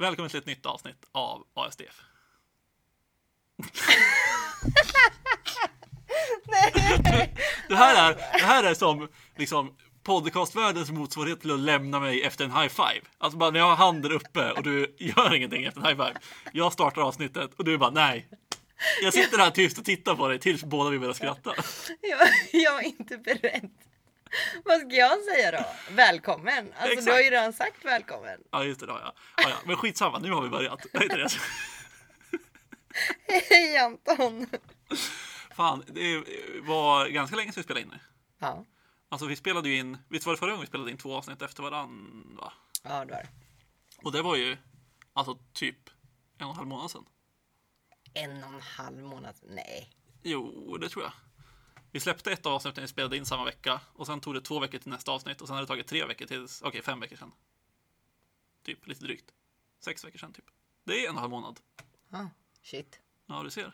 Välkommen till ett nytt avsnitt av ASDF. Det här är, det här är som liksom podcastvärldens motsvarighet till att lämna mig efter en high five. Alltså bara när jag har handen uppe och du gör ingenting efter en high five. Jag startar avsnittet och du bara nej. Jag sitter här tyst och tittar på dig tills båda vi börjar skratta. Jag, jag är inte beredd. Vad ska jag säga då? Välkommen! Alltså Exakt. du har ju redan sagt välkommen. Ja just det, det har jag. Ja, ja. Men skitsamma, nu har vi börjat. Nej, Therese. Hej Anton! Fan, det var ganska länge sedan vi spelade in nu. Ja, Alltså vi spelade ju in, du vad det förra gången vi spelade in två avsnitt efter varandra? ja du har det. Och det var ju alltså typ en och en halv månad sedan. En och en halv månad. Nej. Jo, det tror jag. Vi släppte ett avsnitt när vi spelade in samma vecka och sen tog det två veckor till nästa avsnitt och sen har det tagit tre veckor tills, okej fem veckor sedan. Typ, lite drygt. Sex veckor sedan typ. Det är en och en halv månad. Ah, shit. Ja, du ser.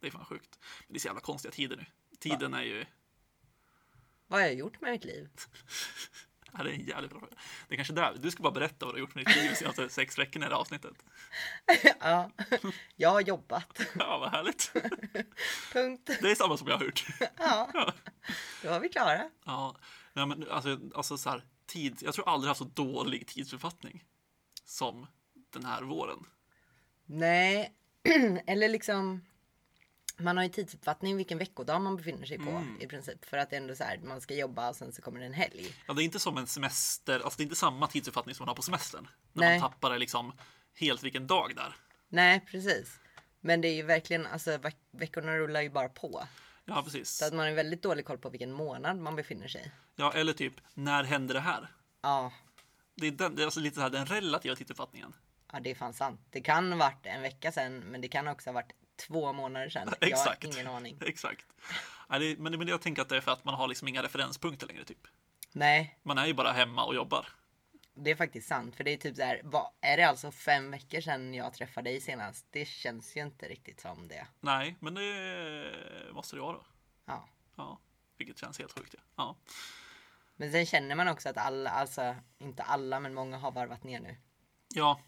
Det är fan sjukt. Men det är så jävla konstiga tider nu. Tiden är ju, Vad har jag gjort med mitt liv? ja, det är en jävligt bra fråga. Det är kanske där, du ska bara berätta vad du har gjort med ditt liv de senaste sex veckorna i det här avsnittet. ja, jag har jobbat. Ja, vad härligt. Punkt. Det är samma som jag har gjort. Ja, då var vi klara. Ja, nej, men alltså, alltså så här, tid. Jag tror aldrig haft så dålig tidsförfattning som den här våren. Nej, eller liksom. Man har ju tidsuppfattning vilken veckodag man befinner sig på i princip. För att det är ändå så här, man ska jobba och sen så kommer det en helg. Ja, det är inte som en semester, alltså det är inte samma tidsuppfattning som man har på semestern. När Nej. man tappar liksom helt vilken dag där. Nej, precis. Men det är ju verkligen, alltså veck- veckorna rullar ju bara på. Ja, precis. Så att man har väldigt dålig koll på vilken månad man befinner sig i. Ja, eller typ, när hände det här? Ja, Det är, den, det är alltså lite så här den relativa tidsuppfattningen. ja, det är fan sant. Det kan ha varit en vecka sedan, men det kan också ha varit två månader sedan. Jag har ingen aning. Exakt. Men, men jag tänker att det är för att man har liksom inga referenspunkter längre typ. Nej, Man är ju bara hemma och jobbar. det är faktiskt sant. För det är typ så här, vad, är det alltså fem veckor sedan jag träffade dig senast? Det känns ju inte riktigt som det. Nej, men det måste det vara då. Ja. Ja, vilket känns helt sjukt. Ja. ja. Men sen känner man också att alla, alltså inte alla, men många har varvat ner nu. Ja,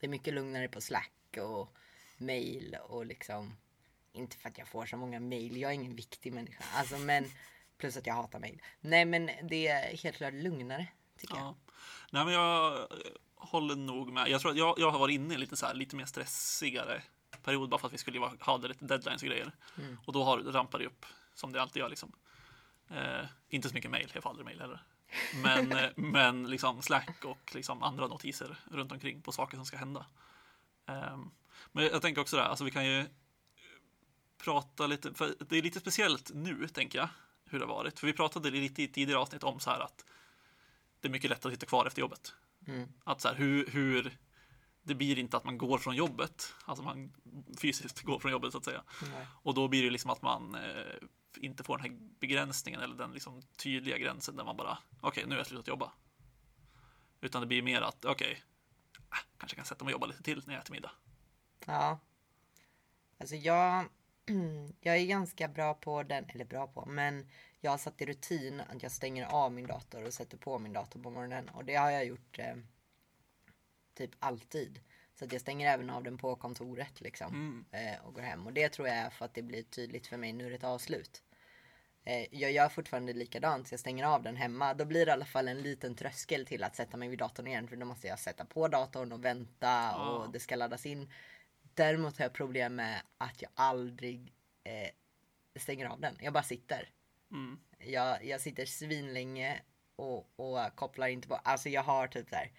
Det är mycket lugnare på Slack och mail och liksom inte för att jag får så många mail. Jag är ingen viktig människa, alltså men plus att jag hatar mail. Nej, men det är helt klart lugnare tycker jag. ja. Nej, men jag eh, håller nog med. Jag tror att jag, jag har varit inne i lite, så här, lite mer stressigare period bara för att vi skulle ha lite deadlines och grejer. Och då har, rampar det upp som det alltid gör. Liksom. Eh, inte så mycket mail, jag får aldrig mail heller. Men, eh, men liksom Slack och liksom andra notiser runt omkring på saker som ska hända. Ehm, men jag tänker också där, alltså vi kan ju prata lite, för det är lite speciellt nu tänker jag, hur det har varit. För vi pratade lite i tidigare avsnitt om så här att det är mycket lättare att sitta kvar efter jobbet. Mm. Att så här, hur, hur det blir inte att man går från jobbet, alltså man fysiskt går från jobbet så att säga. Nej. Och då blir det liksom att man eh, inte får den här begränsningen eller den liksom tydliga gränsen där man bara, okej, nu är jag slutat jobba. Utan det blir mer att, okej, äh, kanske kan sätta mig och jobba lite till när jag äter middag. Ja. Alltså jag, jag är ganska bra på den, eller bra på, men jag har satt i rutin att jag stänger av min dator och sätter på min dator på morgonen. Och det har jag gjort eh, typ alltid. Så att jag stänger även av den på kontoret liksom. Eh, och går hem. Och det tror jag är för att det blir tydligt för mig, nu är det ett avslut. Eh, jag gör fortfarande likadant, så jag stänger av den hemma. Då blir det i alla fall en liten tröskel till att sätta mig vid datorn igen. För då måste jag sätta på datorn och vänta och det ska laddas in. Däremot har jag problem med att jag aldrig eh, stänger av den. Jag bara sitter. Mm. Jag, jag sitter svinlänge och, och kopplar inte på. Alltså jag har typ så här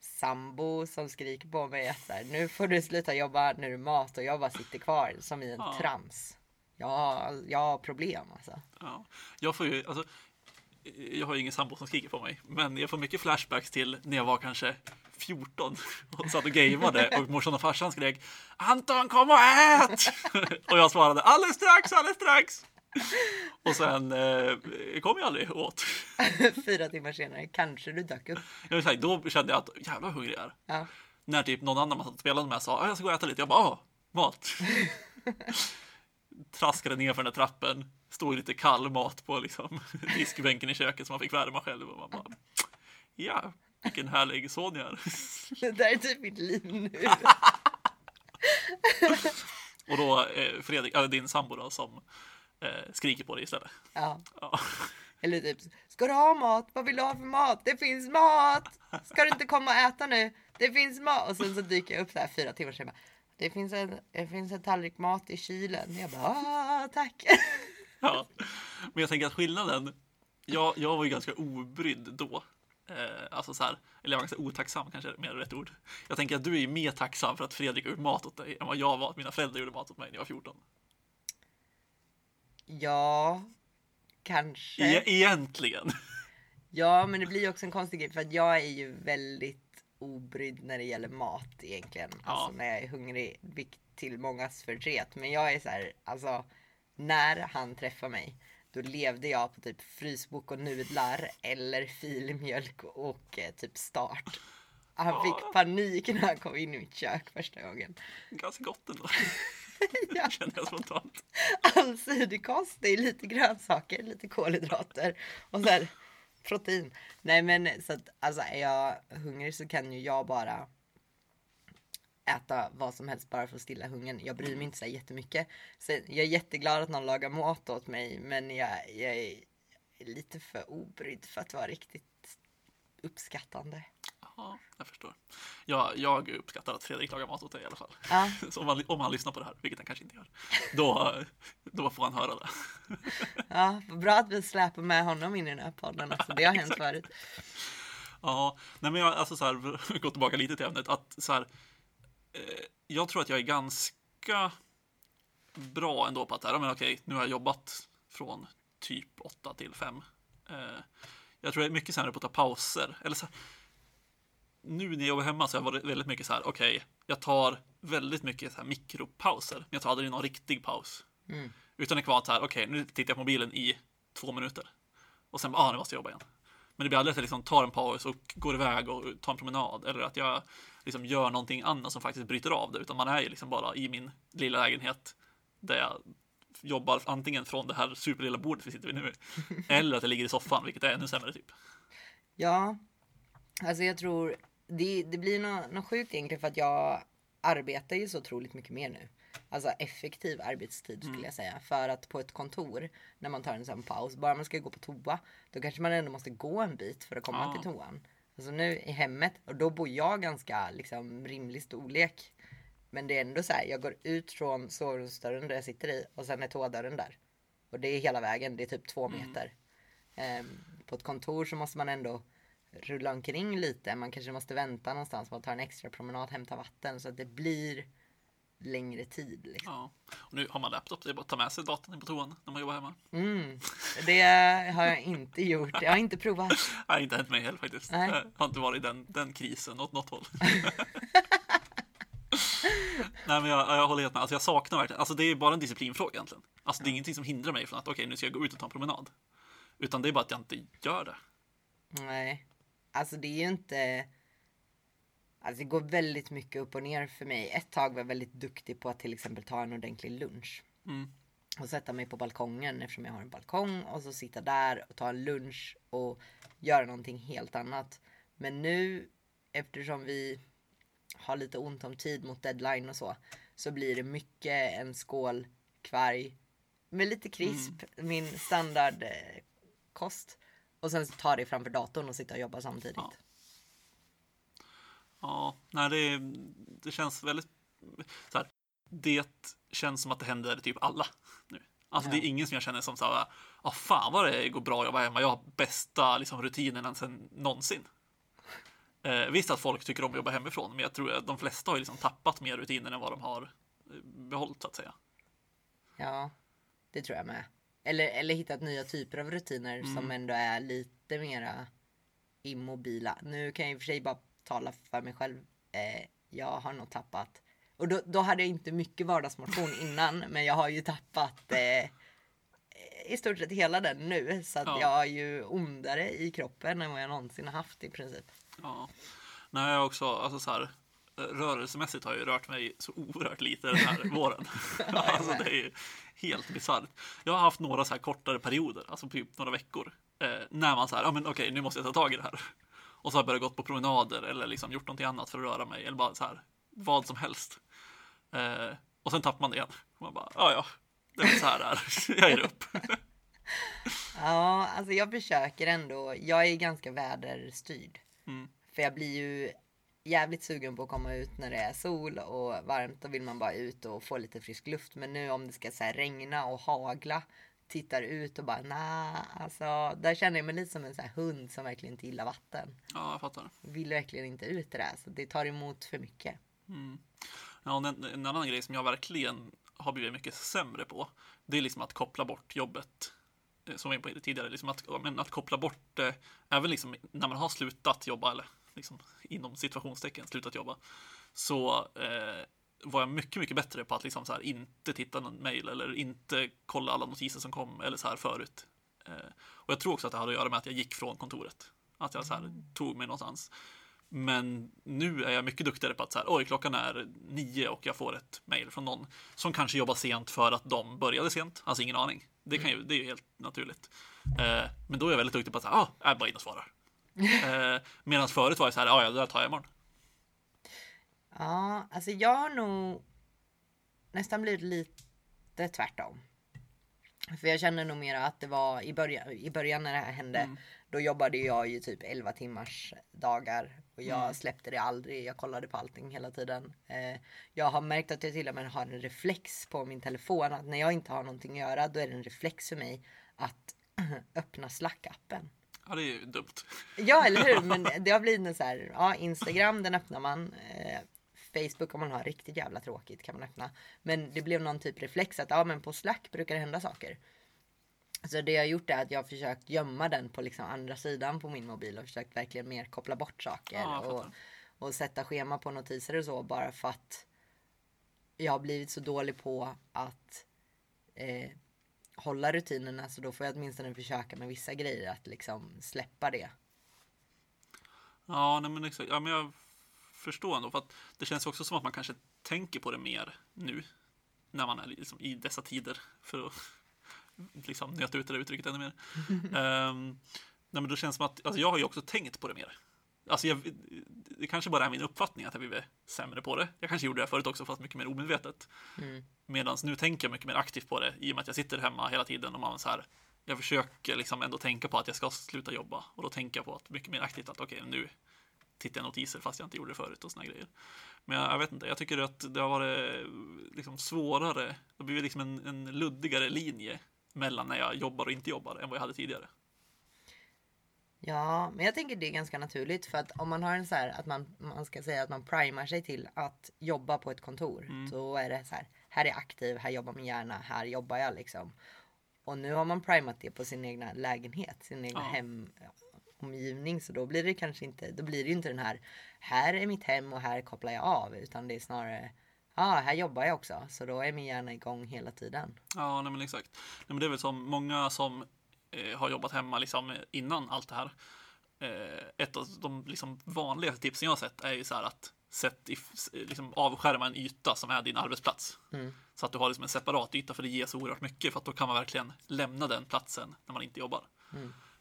sambo som skriker på mig att så här, nu får du sluta jobba, nu är det mat och jag bara sitter kvar som i en Ja. trams. Jag, jag har problem alltså. Ja. Jag får ju, alltså, jag har ju ingen sambo som skriker på mig, men jag får mycket flashbacks till när jag var kanske 14 och satt och gameade och morsan och farsan skrek Anton kom och ät! och jag svarade alldeles strax, alldeles strax! Och sen eh, kom jag aldrig åt. Fyra timmar senare kanske du dök upp. Jag vill säga, då kände jag att jävlar vad hungrig jag är. Ja. När typ någon annan man satt och spelade med sa "Ah, jag ska gå och äta lite. Jag bara, mat. Traskade ner för den där trappen. Stod lite kall mat på liksom, diskbänken i köket som man fick värma själv. Och man bara, ja, Vilken härlig son jag är. Det där är typ mitt liv nu. Och då eh, Fredrik, eller din sambo då, som eh, skriker på dig istället. Ja. Ja. Eller typ, ska du ha mat? Vad vill du ha för mat? Det finns mat! Ska du inte komma och äta nu? Det finns mat! Och sen så dyker jag upp där fyra timmar senare. Det finns en, det finns en tallrik mat i kylen. Jag bara, ah, tack. Ja. Men jag tänker att skillnaden, jag, jag var ju ganska obrydd då. Eh, alltså så här, eller jag var ganska otacksam kanske är mer rätt ord. Jag tänker att du är ju mer tacksam för att Fredrik gjorde mat åt dig än vad jag var att mina föräldrar gjorde mat åt mig när jag var 14. Ja, kanske. E egentligen. Ja, men det blir ju också en konstig grej för att jag är ju väldigt obrydd när det gäller mat egentligen. Alltså när jag är hungrig, till mångas förtret. Men jag är så här, alltså när han träffar mig, då levde jag på typ frysbok och nudlar eller filmjölk och eh, typ start. Han fick panik när han kom in i mitt kök första gången. Ganska gott ändå, Ja. känner jag spontant. allsidig kost. Det är lite grönsaker, lite kolhydrater och så här protein. Nej men så att alltså är jag hungrig så kan ju jag bara äta vad som helst bara för att stilla hungern. Jag bryr mig inte så jättemycket. Så jag är jätteglad att någon lagar mat åt mig men jag, jag är lite för obrydd för att vara riktigt uppskattande. Ja, jag förstår. Jag, jag uppskattar att Fredrik lagar mat åt dig i alla fall. Ja. Så om han, om han lyssnar på det här, vilket han kanske inte gör, då, då får han höra det. Ja, bra att vi släpar med honom in i den här podden också. Det har hänt förut. Ja, nej men jag, alltså så här, gå tillbaka lite till ämnet, att så här, eh, jag tror att jag är ganska bra ändå på att, ja, men okej, nu har jag jobbat från typ 8 till 5. Eh, jag tror jag är mycket sämre på att ta pauser, eller så här, nu när jag jobbar hemma så har jag varit väldigt mycket så här, okej, jag tar väldigt mycket så här mikropauser, men jag tar aldrig någon riktig paus. Mm. Utan det kan vara så här, okej, nu tittar jag på mobilen i två minuter. Och sen, ah, nu måste jag jobba igen. Men det blir aldrig att jag liksom tar en paus och går iväg och tar en promenad. Eller att jag liksom gör någonting annat som faktiskt bryter av det. Utan man är ju liksom bara i min lilla lägenhet. Där jag jobbar antingen från det här superlilla bordet vi sitter vid nu. Eller att jag ligger i soffan, vilket är ännu sämre typ. Ja, alltså jag tror det, det blir något, något sjukt egentligen för att jag arbetar ju så otroligt mycket mer nu. Alltså effektiv arbetstid skulle jag säga. För att på ett kontor, när man tar en sån paus, bara man ska gå på toa, då kanske man ändå måste gå en bit för att komma Ja. till toan. Alltså nu i hemmet, och då bor jag ganska liksom rimlig storlek. Men det är ändå så här, jag går ut från sovrumsdörren där jag sitter i och sen är toadörren där. Och det är hela vägen, det är typ två meter. Ehm, på ett kontor så måste man ändå rulla omkring lite. Man kanske måste vänta någonstans, man tar en extra promenad, hämta vatten. Så att det blir längre tid. Liksom. Ja. Och nu har man laptop, det är bara att ta med sig datorn på toan när man jobbar hemma. Mm. Det har jag inte gjort. Jag har inte provat. Det har inte hänt mig heller faktiskt. Nej. Jag har inte varit i den, den krisen åt något håll. Nej men jag, jag håller helt med. Alltså jag saknar verkligen, alltså det är bara en disciplinfråga egentligen. Alltså det är ingenting som hindrar mig från att okej nu ska jag gå ut och ta en promenad. Utan det är bara att jag inte gör det. Nej. Alltså det är ju inte... Alltså det går väldigt mycket upp och ner för mig. Ett tag var jag väldigt duktig på att till exempel ta en ordentlig lunch. Mm. Och sätta mig på balkongen eftersom jag har en balkong. Och så sitta där och ta en lunch och göra någonting helt annat. Men nu eftersom vi har lite ont om tid mot deadline och så. Så blir det mycket en skål kvarg med lite krisp. Min standardkost. Och sen tar det framför datorn och sitta och jobba samtidigt. Ja. Ja, nej det, det känns väldigt så här, Det känns som att det händer typ alla nu. Alltså det är Ja. ingen som jag känner som så här, ah, fan vad det går bra att jobba hemma. Jag har bästa liksom, rutinerna sen någonsin. Eh, visst att folk tycker om att jobba hemifrån, men jag tror att de flesta har liksom tappat mer rutiner än vad de har eh, behållit så att säga. Ja, det tror jag med. Eller, eller hittat nya typer av rutiner som ändå är lite mera immobila. Nu kan jag i och för sig bara tala för mig själv. Eh, jag har nog tappat. Och då, då hade jag inte mycket vardagsmotion innan. men jag har ju tappat eh, i stort sett hela den nu. Så att Ja. jag är ju ondare i kroppen än vad jag någonsin har haft i princip. Ja. Nej, jag också, alltså så här, rörelsemässigt har jag ju rört mig så oerhört lite den här våren. alltså det är ju helt bisarrt. Jag har haft några så här kortare perioder, alltså typ några veckor, eh, när man så här, ja men okej, nu måste jag ta tag i det här. Och så har jag börjat gå på promenader eller liksom gjort någonting annat för att röra mig eller bara så här vad som helst. Eh, och sen tappar man det igen. Och man bara, ja ja, det är så här det är. Jag ger upp. Ja, alltså jag försöker ändå. Jag är ganska väderstyrd. Mm. För jag blir ju jävligt sugen på att komma ut när det är sol och varmt. Då vill man bara ut och få lite frisk luft. Men nu om det ska så regna och hagla. Tittar ut och bara nah, alltså där känner jag mig lite som en så här hund som verkligen inte gillar vatten. Ja, jag fattar. Vill verkligen inte ut det där. Så det tar emot för mycket. Ja, och en, en annan grej som jag verkligen har blivit mycket sämre på, det är liksom att koppla bort jobbet. eh, Som vi var inne på tidigare, liksom att, ja, men att koppla bort det, även liksom när man har slutat jobba, eller liksom inom situationstecken slutat jobba, så eh, var jag mycket, mycket bättre på att liksom så här, inte titta någon mail eller inte kolla alla notiser som kom eller så här förut. Eh, och jag tror också att det hade att göra med att jag gick från kontoret. Att jag så här, tog mig någonstans. Men nu är jag mycket duktigare på att så här, oj, klockan är nio och jag får ett mejl från någon som kanske jobbar sent för att de började sent. Alltså ingen aning. Det, kan ju, det är ju helt naturligt. Eh, men då är jag väldigt duktig på att säga, ah, jag bara in och svarar. eh, Medan förut var jag så här, ah, ja, det där tar jag imorgon. Ja, alltså jag har nog nästan blivit lite tvärtom. För jag känner nog mer att det var i början, i början när det här hände. Då jobbade jag ju typ 11 timmars dagar. Och jag släppte det aldrig. Jag kollade på allting hela tiden. Eh, jag har märkt att jag till och med har en reflex på min telefon. Att när jag inte har någonting att göra då är det en reflex för mig att öppna Slack-appen. Ja, det är ju dumt. Ja, eller hur? Men det har blivit en så här, ja, Instagram, den öppnar man. Eh, Facebook om man har riktigt jävla tråkigt kan man öppna. Men det blev någon typ reflex att ja, men på Slack brukar det hända saker. Så det jag har gjort är att jag har försökt gömma den på liksom andra sidan på min mobil och försökt verkligen mer koppla bort saker Ja, och, och sätta schema på notiser och så bara för att jag har blivit så dålig på att eh, hålla rutinerna så då får jag åtminstone försöka med vissa grejer att liksom släppa det. Ja, nej, men exakt. Ja, men jag förstår ändå. För att det känns också som att man kanske tänker på det mer nu. När man är liksom i dessa tider. För att liksom nöta ut det där uttrycket ännu mer. Ehm, nej, men då känns som att, alltså jag har ju också tänkt på det mer. Alltså jag, det kanske bara är min uppfattning att jag blivit sämre på det. Jag kanske gjorde det förut också fast mycket mer omedvetet. Mm. Medan nu tänker jag mycket mer aktivt på det i och med att jag sitter hemma hela tiden och man så här. Jag försöker liksom ändå tänka på att jag ska sluta jobba och då tänker jag på att mycket mer aktivt att okej nu tittar jag notiser fast jag inte gjorde det förut och såna grejer. Men jag, jag vet inte, jag tycker att det har varit liksom svårare. Det har blivit liksom en, en luddigare linje mellan när jag jobbar och inte jobbar än vad jag hade tidigare. Ja, men jag tänker det är ganska naturligt för att om man har en så här att man, man ska säga att man primar sig till att jobba på ett kontor. Då är det så här, här är aktiv, här jobbar min hjärna, här jobbar jag liksom. Och nu har man primat det på sin egna lägenhet, sin egna Ja. hemomgivning. Så då blir det kanske inte, då blir det ju inte den här, här är mitt hem och här kopplar jag av. Utan det är snarare, ja här jobbar jag också. Så då är min hjärna igång hela tiden. Ja, nej men exakt. Nej, men det är väl som många som eh, har jobbat hemma liksom innan allt det här. Eh, ett av de liksom vanligaste tipsen jag har sett är ju så här att sätt i, liksom avskärma en yta som är din arbetsplats. Så att du har liksom en separat yta för det ger så oerhört mycket för att då kan man verkligen lämna den platsen när man inte jobbar.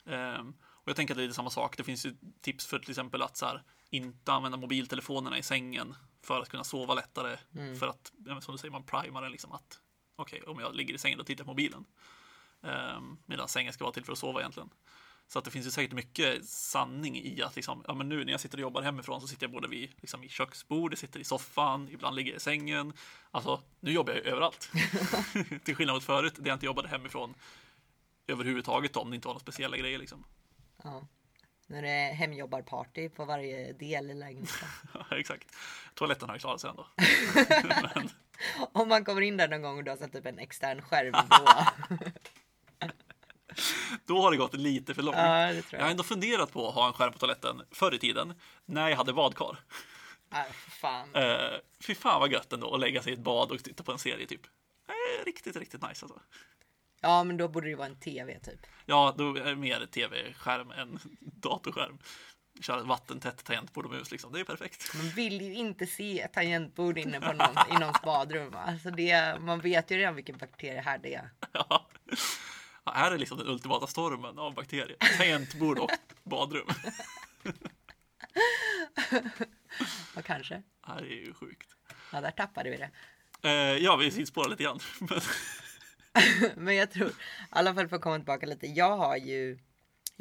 Ehm, och jag tänker att det är samma sak. Det finns ju tips för till exempel att så här, inte använda mobiltelefonerna i sängen för att kunna sova lättare. För att, som du säger, man primar den liksom att okej, om jag ligger i sängen och tittar på mobilen. Um, medan sängen ska vara till för att sova egentligen. Så att det finns ju säkert mycket sanning i att liksom, ja men nu när jag sitter och jobbar hemifrån så sitter jag både vid liksom, i köksbordet, sitter i soffan, ibland ligger jag i sängen. Alltså, nu jobbar jag ju överallt. till skillnad mot förut, där jag inte jobbade hemifrån överhuvudtaget om det inte var några speciella grejer liksom. Ja. Nu är det hemjobbarparty på varje del i lägenheten. Ja, exakt. Toaletten har ju klarat sig ändå. men, Om man kommer in där någon gång och du har satt upp en extern skärm då. då har det gått lite för långt. ja, tror Jag har jag. ändå funderat på att ha en skärm på toaletten förr i tiden, när jag hade badkar. Nej, för fan. Uh, fy fan vad gött ändå att lägga sig i ett bad och titta på en serie typ. Eh, riktigt, riktigt nice alltså. Ja, men då borde det vara en TV typ. Ja, då är det mer tv-skärm än datorskärm. Köra vattentätt tangentbord och mus liksom. Det är perfekt. Man vill ju inte se ett tangentbord inne på någon, i någons badrum. Alltså det, man vet ju redan vilken bakterie här det är. Ja. Ja, är liksom den ultimata stormen av bakterier. Tangentbord och badrum. Ja, kanske. Det här är ju sjukt. Ja, där tappade vi det. Eh, ja, vi sidospårar lite grann. Men, Men jag tror, i alla fall för att komma tillbaka lite. Jag har ju,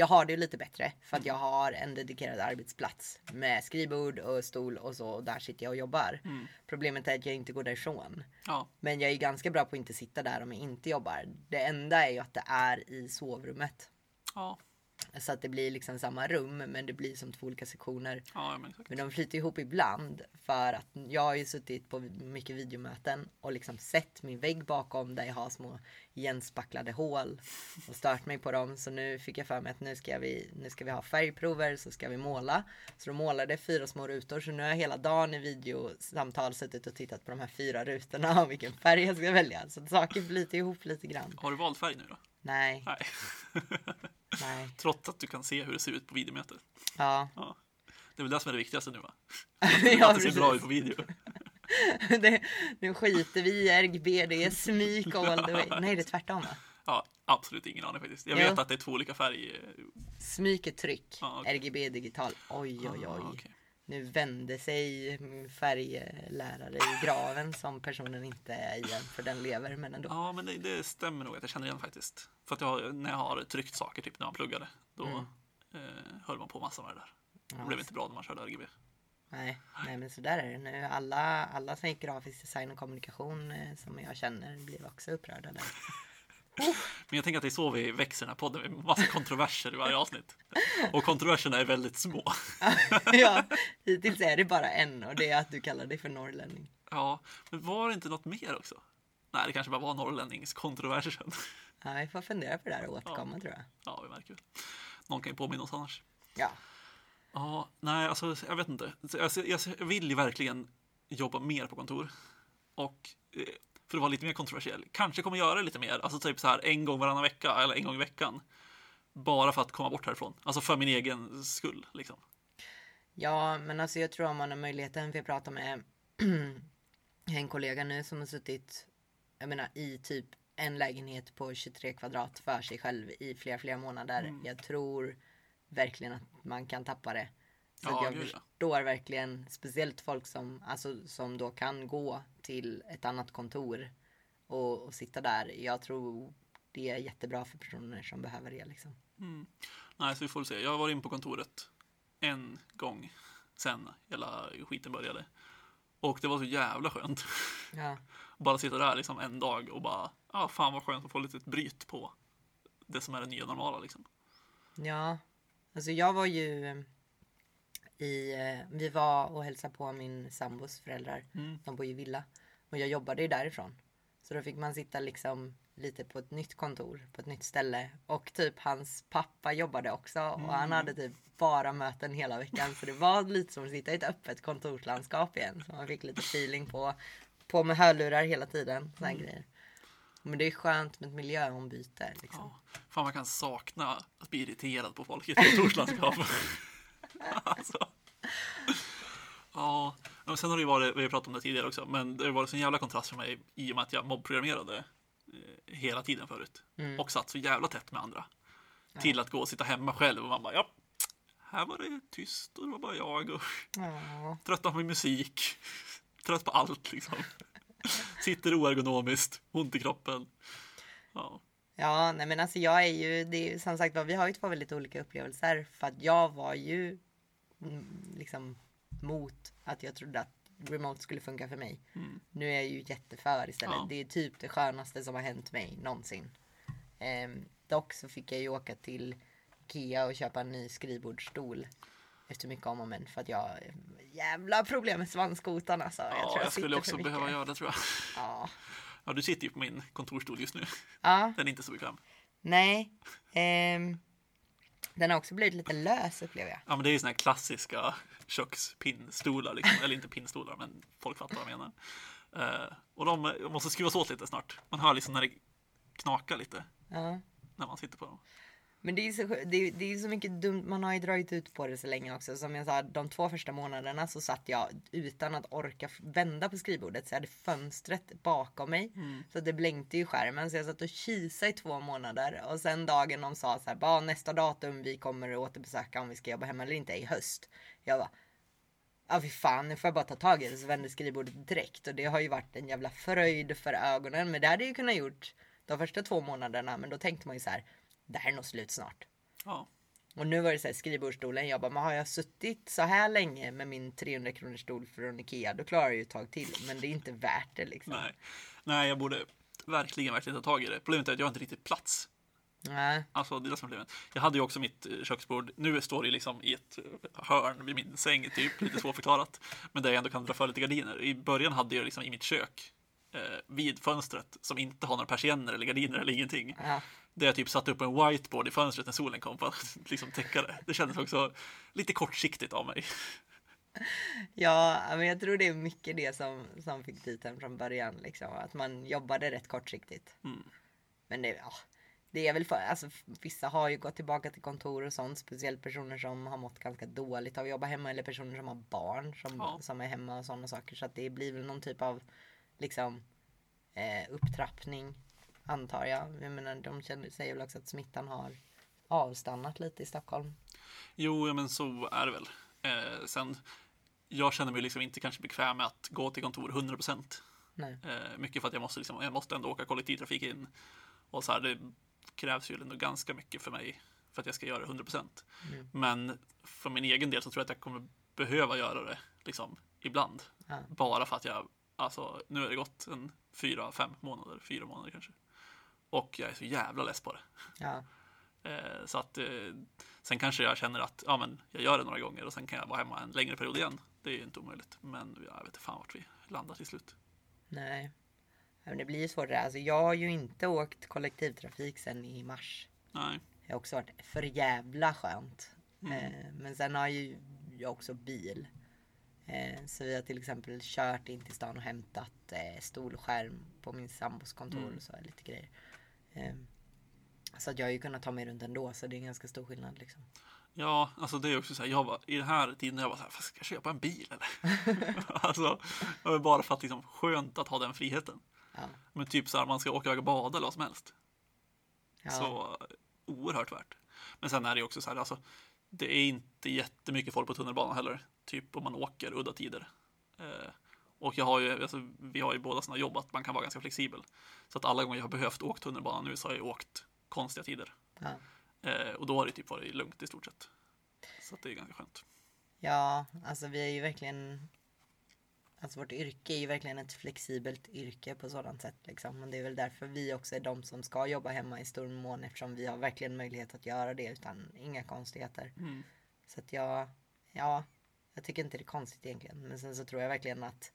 jag har det lite bättre för att jag har en dedikerad arbetsplats med skrivbord och stol och så. Och där sitter jag och jobbar. Problemet är att jag inte går därifrån. ja, Men jag är ganska bra på att inte sitta där om jag inte jobbar. Det enda är ju att det är i sovrummet. ja, Så att det blir liksom samma rum men det blir som två olika sektioner. ja, men. Men de flyter ihop ibland för att jag har ju suttit på mycket videomöten och liksom sett min vägg bakom där jag har små igenspacklade hål och stört mig på dem. Så nu fick jag för mig att nu ska vi, nu ska vi ha färgprover så ska vi måla. Så då målade jag fyra små rutor så nu har jag hela dagen i videosamtal suttit och tittat på de här fyra rutorna och vilken färg jag ska välja. Så saker flyter ihop lite grann. Har du valt färg nu då? Nej, Nej. nej. Trots att du kan se hur det ser ut på videomötet. Ja, Ja. Det är väl det som är det viktigaste nu va? ja att det ser bra ut på video. det, nu skiter vi i RGB, det är smyk all the way. Nej, det är tvärtom va? Ja, absolut ingen aning faktiskt. Jag Jo. vet att det är två olika färger. Smyk är tryck, Ja, okej. RGB är digital. Oj, oj, oj. Ah, okej. Nu vände sig färglärare i graven som personen inte är i än, för den lever, men ändå. Ja, men det, det stämmer nog att jag känner igen faktiskt. För att jag, när jag har tryckt saker, typ när man pluggade, då eh, höll man på massa med det där. Det blev inte bra när man körde RGB. Nej, nej, men så där är det nu. Alla, alla som gick grafisk design och kommunikation eh, som jag känner blir också upprörda där. Men jag tänker att det är så vi växer den här podden, med massa kontroverser i varje avsnitt. Och kontroverserna är väldigt små. ja, hittills är det bara en och det är att du kallar dig för norrlänning. Ja, men var det inte något mer också? Nej, det kanske bara var norrlänningskontroversen. Ja, vi får fundera på det där och återkomma tror jag. Ja, vi märker väl. Någon kan ju påminna oss annars. Ja, Ja, nej, alltså jag vet inte. Alltså, jag vill ju verkligen jobba mer på kontor. Och eh, för att vara lite mer kontroversiell, kanske kommer göra det lite mer, alltså typ så här en gång varannan vecka eller en gång i veckan. Bara för att komma bort härifrån, alltså för min egen skull liksom. Ja, men alltså jag tror om man har möjligheten, för jag pratar med en kollega nu som har suttit, jag menar i typ en lägenhet på 23 kvadrat för sig själv i flera, flera månader. Mm. Jag tror verkligen att man kan tappa det. Så Ja, jag gud, ja. förstår verkligen, speciellt folk som, alltså, som då kan gå till ett annat kontor och, och sitta där. Jag tror det är jättebra för personer som behöver det liksom. Nej, så vi får se. Jag har varit in på kontoret en gång sen hela skiten började. Och det var så jävla skönt. Ja. Bara sitta där liksom en dag och bara, ja ah, fan vad skönt att få lite ett bryt på det som är det nya normala liksom. Ja, alltså jag var ju eh, i, eh, vi var och hälsade på min sambos föräldrar. Mm. De bor i villa. Och jag jobbade ju därifrån. Så då fick man sitta liksom lite på ett nytt kontor, på ett nytt ställe. Och typ hans pappa jobbade också och han hade typ bara möten hela veckan. Så det var lite som att sitta i ett öppet kontorslandskap igen. Så man fick lite feeling på, på med hörlurar hela tiden. Såna här grejer. Men det är skönt med ett miljöombyte. Liksom. Ja, fan man kan sakna att bli irriterad på folk i ett kontorslandskap. alltså. Ja, men sen har det ju varit, vi har pratat om det tidigare också, men det har varit en jävla kontrast för mig i och med att jag mobbprogrammerade eh, hela tiden förut. Och satt så jävla tätt med andra. Till att gå och sitta hemma själv och man bara, ja, här var det tyst och det var bara jag och Ja. trött på min musik. Trött på allt liksom. Sitter oergonomiskt, ont i kroppen. Ja, Ja, nej men alltså jag är ju, det är som sagt vi har ju två väldigt olika upplevelser. För att jag var ju mm, liksom mot att jag trodde att remote skulle funka för mig. Nu är jag ju jätteför istället. Ja. Det är typ det skönaste som har hänt mig någonsin. Ehm, dock så fick jag ju åka till Ikea och köpa en ny skrivbordsstol. Efter mycket om och men för att jag jävla problem med svanskotan alltså. ja tror jag, sitter skulle också behöva göra det tror jag. Ja. Ja, du sitter ju på min kontorsstol just nu. ja, Den är inte så bekväm. nej. Ehm, den har också blivit lite lös upplever jag. Ja, men det är ju såna här klassiska kökspinnstolar, liksom. eller inte pinnstolar, men folk fattar vad jag menar. Eh, och de måste skruvas åt lite snart. Man hör liksom när det knakar lite Ja. när man sitter på dem. Men det är, så, det, är, det är så mycket dumt, man har ju dragit ut på det så länge också. Som jag sa, de två första månaderna så satt jag utan att orka vända på skrivbordet. Så jag hade fönstret bakom mig. Mm. Så det blänkte ju skärmen. Så jag satt och kisade i två månader. Och sen dagen de sa så här, bara nästa datum vi kommer att återbesöka om vi ska jobba hemma eller inte i höst. Jag bara, ja fy fan nu får jag bara ta tag i det. Så vände skrivbordet direkt. Och det har ju varit en jävla fröjd för ögonen. Men det hade jag ju kunnat gjort de första två månaderna. Men då tänkte man ju så här, det här är nog slut snart. Ja. Och nu var det så här skrivbordsstolen. Jag bara, men har jag suttit så här länge med min 300 kronors stol från Ikea, då klarar jag ju ett tag till. Men det är inte värt det liksom. Nej, Nej jag borde verkligen, verkligen ta tag i det. Problemet är att jag har inte riktigt plats. Nej. Alltså det är det som är problemet. Jag hade ju också mitt eh, köksbord. Nu står det liksom i ett eh, hörn vid min säng, typ. Lite svårförklarat. Men där jag ändå kan dra för lite gardiner. I början hade jag liksom i mitt kök. Eh, vid fönstret som inte har några persienner eller gardiner eller ingenting. Ja. Där jag typ satte upp en whiteboard i fönstret när solen kom för att liksom täcka det. Det kändes också lite kortsiktigt av mig. Ja, men jag tror det är mycket det som, som fick titeln från början. Liksom, att man jobbade rätt kortsiktigt. Mm. Men det, ja, det är väl för, alltså vissa har ju gått tillbaka till kontor och sånt. Speciellt personer som har mått ganska dåligt av att jobba hemma. Eller personer som har barn som, Ja. som är hemma och sådana saker. Så att det blir väl någon typ av liksom eh, upptrappning. Antar jag. Jag menar, de känner, säger väl också att smittan har avstannat lite i Stockholm. Jo, ja, men så är det väl. Eh, sen, jag känner mig liksom inte kanske bekväm med att gå till kontor 100 procent. Eh, mycket för att jag måste, liksom, jag måste ändå åka kollektivtrafik in. Och så här, det krävs ju ändå ganska mycket för mig för att jag ska göra det 100 procent. Mm. Men för min egen del så tror jag att jag kommer behöva göra det liksom ibland. Ja. Bara för att jag, alltså nu har det gått en fyra, fem månader, fyra månader kanske. Och jag är så jävla less på det. Ja. Eh, så att eh, sen kanske jag känner att ja, men jag gör det några gånger och sen kan jag vara hemma en längre period igen. Det är ju inte omöjligt. Men jag vet inte fan vart vi landar till slut. Nej. Men det blir ju där. Alltså jag har ju inte åkt kollektivtrafik sen i mars. Nej, Det har också varit för jävla skönt. Mm. Eh, men sen har ju jag också bil. Eh, så vi har till exempel kört in till stan och hämtat eh, stolskärm på min sambos kontor Mm. och så, lite grejer. Eh, så att jag har ju kunnat ta mig runt ändå, så det är en ganska stor skillnad liksom. ja, alltså det är också så här. Jag var, I den här tiden jag var så här, "Fast ska jag köpa en bil eller? alltså, bara för att liksom skönt att ha den friheten. Ja. Men typ så här, man ska åka iväg och bada eller vad som helst. Ja. Så oerhört värt. Men sen är det ju också så här, alltså, det är inte jättemycket folk på tunnelbanan heller. Typ om man åker udda tider. Eh, och jag har ju, alltså, vi har ju båda sådana jobb att man kan vara ganska flexibel. Så att alla gånger jag har behövt åka tunnelbanan nu så har jag åkt konstiga tider. Ja. Eh, och då har det typ varit lugnt i stort sett. Så att det är ganska skönt. Ja, alltså vi är ju verkligen Alltså vårt yrke är ju verkligen ett flexibelt yrke på sådant sätt liksom. Men det är väl därför vi också är de som ska jobba hemma i stor mån eftersom vi har verkligen möjlighet att göra det utan inga konstigheter. Mm. Så att jag, ja, jag tycker inte det är konstigt egentligen. Men sen så tror jag verkligen att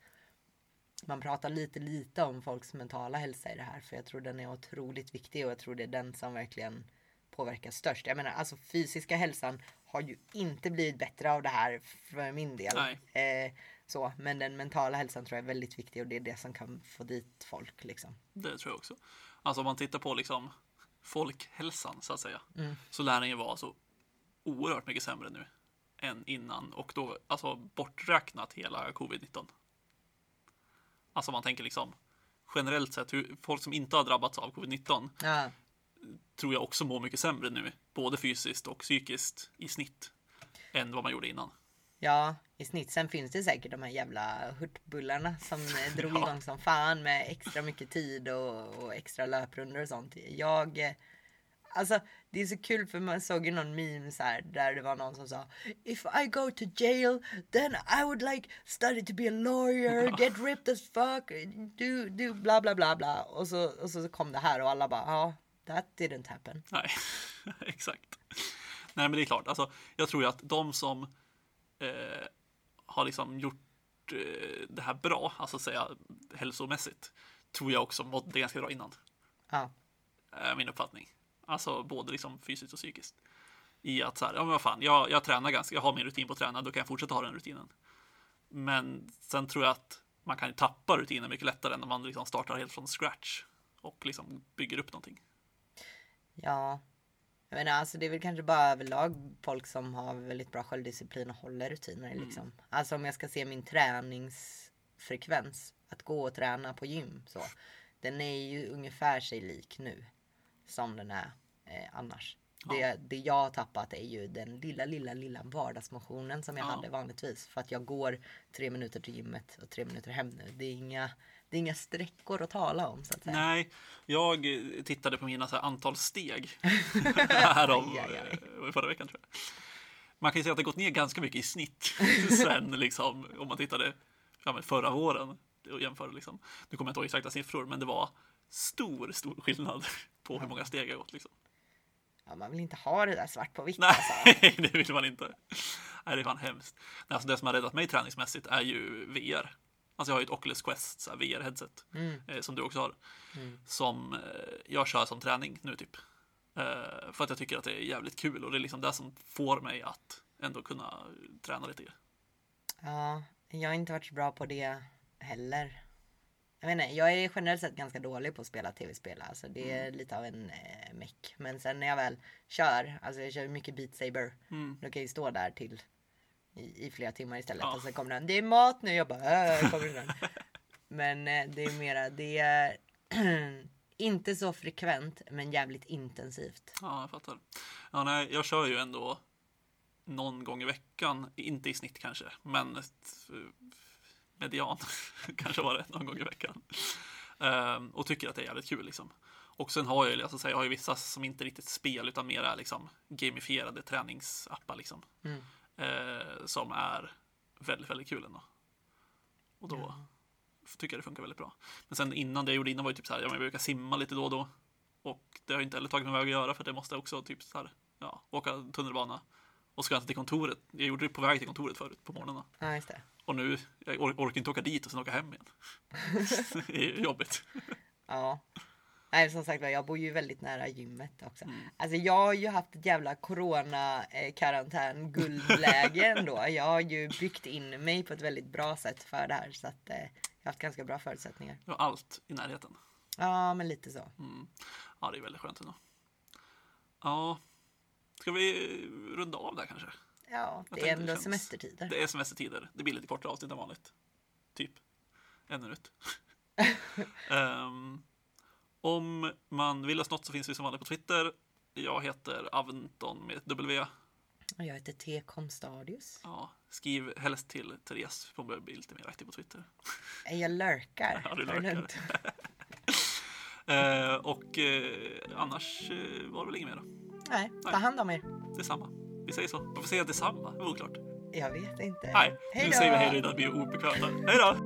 man pratar lite lite om folks mentala hälsa i det här. För jag tror den är otroligt viktig och jag tror det är den som verkligen påverkar störst. Jag menar alltså fysiska hälsan har ju inte blivit bättre av det här för min del. Eh, så, men den mentala hälsan tror jag är väldigt viktig och det är det som kan få dit folk liksom. Det tror jag också. Alltså om man tittar på liksom folkhälsan så att säga. Mm. Så lär den ju vara så oerhört mycket sämre nu än innan och då alltså borträknat hela covid-19. Alltså man tänker liksom generellt sett hur folk som inte har drabbats av covid-19 Ja, tror jag också mår mycket sämre nu, både fysiskt och psykiskt i snitt än vad man gjorde innan. Ja, i snitt. Sen finns det säkert de här jävla hurtbullarna som eh, drog Ja. igång som fan med extra mycket tid och, och extra löprundor och sånt. Jag, eh, alltså det är så kul för man såg ju någon meme så här där det var någon som sa If I go to jail then I would like study to be a lawyer, get ripped as fuck, do, do bla bla bla bla. Och så, och så kom det här och alla bara ja, that didn't happen. Nej, exakt. Nej, men det är klart. Alltså, jag tror ju att de som eh, har liksom gjort eh, det här bra, alltså säga hälsomässigt, tror jag också mådde ganska bra innan. Ja, Är min uppfattning. Alltså både liksom fysiskt och psykiskt. I att så här, ja men vad fan, jag, jag tränar ganska, jag har min rutin på att träna, då kan jag fortsätta ha den rutinen. Men sen tror jag att man kan ju tappa rutinen mycket lättare än om man liksom startar helt från scratch och liksom bygger upp någonting. ja. Jag menar, alltså det är väl kanske bara överlag folk som har väldigt bra självdisciplin och håller rutiner Mm. liksom. Alltså om jag ska se min träningsfrekvens, att gå och träna på gym så. Den är ju ungefär sig lik nu som den är eh, annars. Det, det jag har tappat är ju den lilla, lilla, lilla vardagsmotionen som jag Ja. hade vanligtvis. För att jag går tre minuter till gymmet och tre minuter hem nu. Det är inga, det är inga sträckor att tala om så att säga. Nej, jag tittade på mina så antal steg härom, aj, aj. eh, förra veckan tror jag. Man kan ju säga att det gått ner ganska mycket i snitt sen liksom om man tittade ja, förra våren och jämför liksom. Nu kommer jag inte ihåg exakta siffror, men det var stor, stor skillnad på hur många steg jag gått liksom. Ja, man vill inte ha det där svart på vitt. Nej, Alltså. det vill man inte. Nej, det är fan hemskt. Nej, Alltså det som har räddat mig träningsmässigt är ju VR. Alltså jag har ju ett Oculus Quest VR-headset Mm. eh, som du också har. Som eh, jag kör som träning nu typ. Eh, för att jag tycker att det är jävligt kul och det är liksom det som får mig att ändå kunna träna lite. Ja, jag har inte varit så bra på det heller. Jag vet inte, jag är generellt sett ganska dålig på att spela tv-spel. Alltså det är lite av en eh, meck. Men sen när jag väl kör, alltså jag kör mycket Beat Saber. Mm. Då kan jag ju stå där till i, i flera timmar istället. Ja. Och sen kommer den, det är mat nu. Jag bara, äh, kommer den. Men eh, det är mera, det är inte så frekvent men jävligt intensivt. Ja, jag fattar. Ja, nej, jag kör ju ändå någon gång i veckan, inte i snitt kanske, men median kanske var det någon gång i veckan. Ehm, och tycker att det är jävligt kul liksom. Och sen har jag alltså, jag har ju vissa som inte riktigt spel utan mer är liksom gamifierade träningsappar liksom. Mm. Eh, som är väldigt, väldigt kul ändå. Och då tycker jag det funkar väldigt bra. Men sen innan det jag gjorde innan var ju typ så här, jag brukar simma lite då och då. Och det har jag inte heller tagit mig väg att göra för det måste också typ så här, ja, åka tunnelbana. Och ska inte till kontoret. Jag gjorde det på väg till kontoret förut på morgnarna. Ja, just det. Och nu, jag or- orkar inte åka dit och sen åka hem igen. det är jobbigt. Ja. Nej, som sagt jag bor ju väldigt nära gymmet också. Mm. Alltså jag har ju haft ett jävla corona eh, karantän guldläge ändå. Jag har ju byggt in mig på ett väldigt bra sätt för det här så att eh, jag har haft ganska bra förutsättningar. Jag har allt i närheten. Ja, men lite så. Mm. Ja, det är väldigt skönt ändå. Ja, ska vi runda av där kanske? Ja, det är ändå det semestertider. Det är semestertider. Det blir lite kortare avsnitt än vanligt. Typ en minut. Ehm, om man vill oss något så finns vi som vanligt på Twitter. Jag heter Aventon med ett W. Och jag heter T. Komstadius. Ja, skriv helst till Therese. Hon behöver bli lite mer aktiv på Twitter. Jag lurkar. Ja, du lurkar. Eh, och eh, annars eh, var det väl inget mer då. Nej, ta Nej. hand om er. Detsamma. Vi säger så. Varför säger jag detsamma? Det var oklart. Jag vet inte. Nej, Hej nu då. säger vi hej då blir obekvämt. här. Hej då!